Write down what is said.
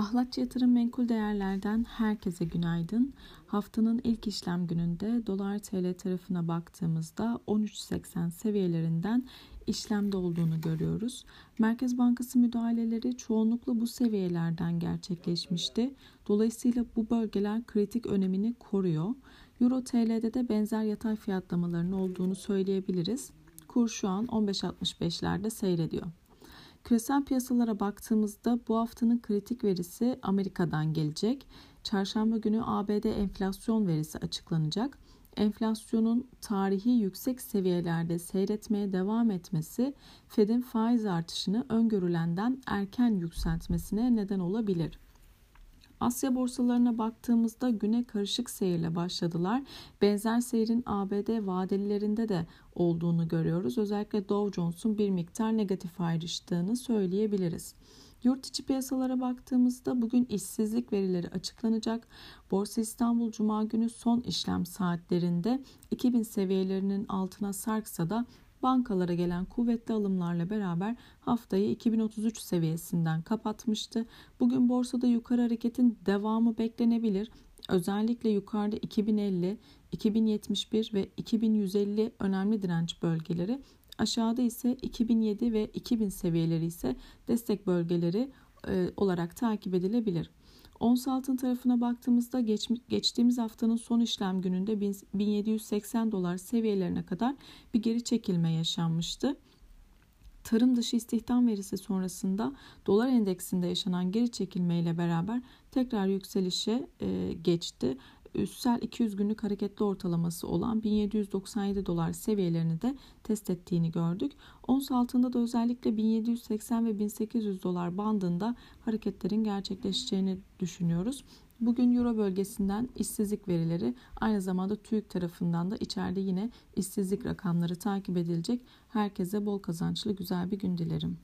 Ahlatçı Yatırım Menkul Değerler'den herkese günaydın. Haftanın ilk işlem gününde dolar TL tarafına baktığımızda 13.80 seviyelerinden işlemde olduğunu görüyoruz. Merkez Bankası müdahaleleri çoğunlukla bu seviyelerden gerçekleşmişti. Dolayısıyla bu bölgeler kritik önemini koruyor. Euro TL'de de benzer yatay fiyatlamaların olduğunu söyleyebiliriz. Kur şu an 15.65'lerde seyrediyor. Küresel piyasalara baktığımızda bu haftanın kritik verisi Amerika'dan gelecek. Çarşamba günü ABD enflasyon verisi açıklanacak. Enflasyonun tarihi yüksek seviyelerde seyretmeye devam etmesi Fed'in faiz artışını öngörülenden erken yükseltmesine neden olabilir. Asya borsalarına baktığımızda güne karışık seyirle başladılar. Benzer seyrin ABD vadelilerinde de olduğunu görüyoruz. Özellikle Dow Jones'un bir miktar negatif ayrıştığını söyleyebiliriz. Yurt içi piyasalara baktığımızda bugün işsizlik verileri açıklanacak. Borsa İstanbul Cuma günü son işlem saatlerinde 2000 seviyelerinin altına sarksa da bankalara gelen kuvvetli alımlarla beraber haftayı 2033 seviyesinden kapatmıştı. Bugün borsada yukarı hareketin devamı beklenebilir. Özellikle yukarıda 2050, 2071 ve 2150 önemli direnç bölgeleri, aşağıda ise 2007 ve 2000 seviyeleri ise destek bölgeleri e, olarak takip edilebilir. Ons altın tarafına baktığımızda geç, geçtiğimiz haftanın son işlem gününde 1780 dolar seviyelerine kadar bir geri çekilme yaşanmıştı. Tarım dışı istihdam verisi sonrasında dolar endeksinde yaşanan geri çekilme ile beraber tekrar yükselişe e, geçti üstsel 200 günlük hareketli ortalaması olan 1797 dolar seviyelerini de test ettiğini gördük. Ons altında da özellikle 1780 ve 1800 dolar bandında hareketlerin gerçekleşeceğini düşünüyoruz. Bugün Euro bölgesinden işsizlik verileri aynı zamanda TÜİK tarafından da içeride yine işsizlik rakamları takip edilecek. Herkese bol kazançlı güzel bir gün dilerim.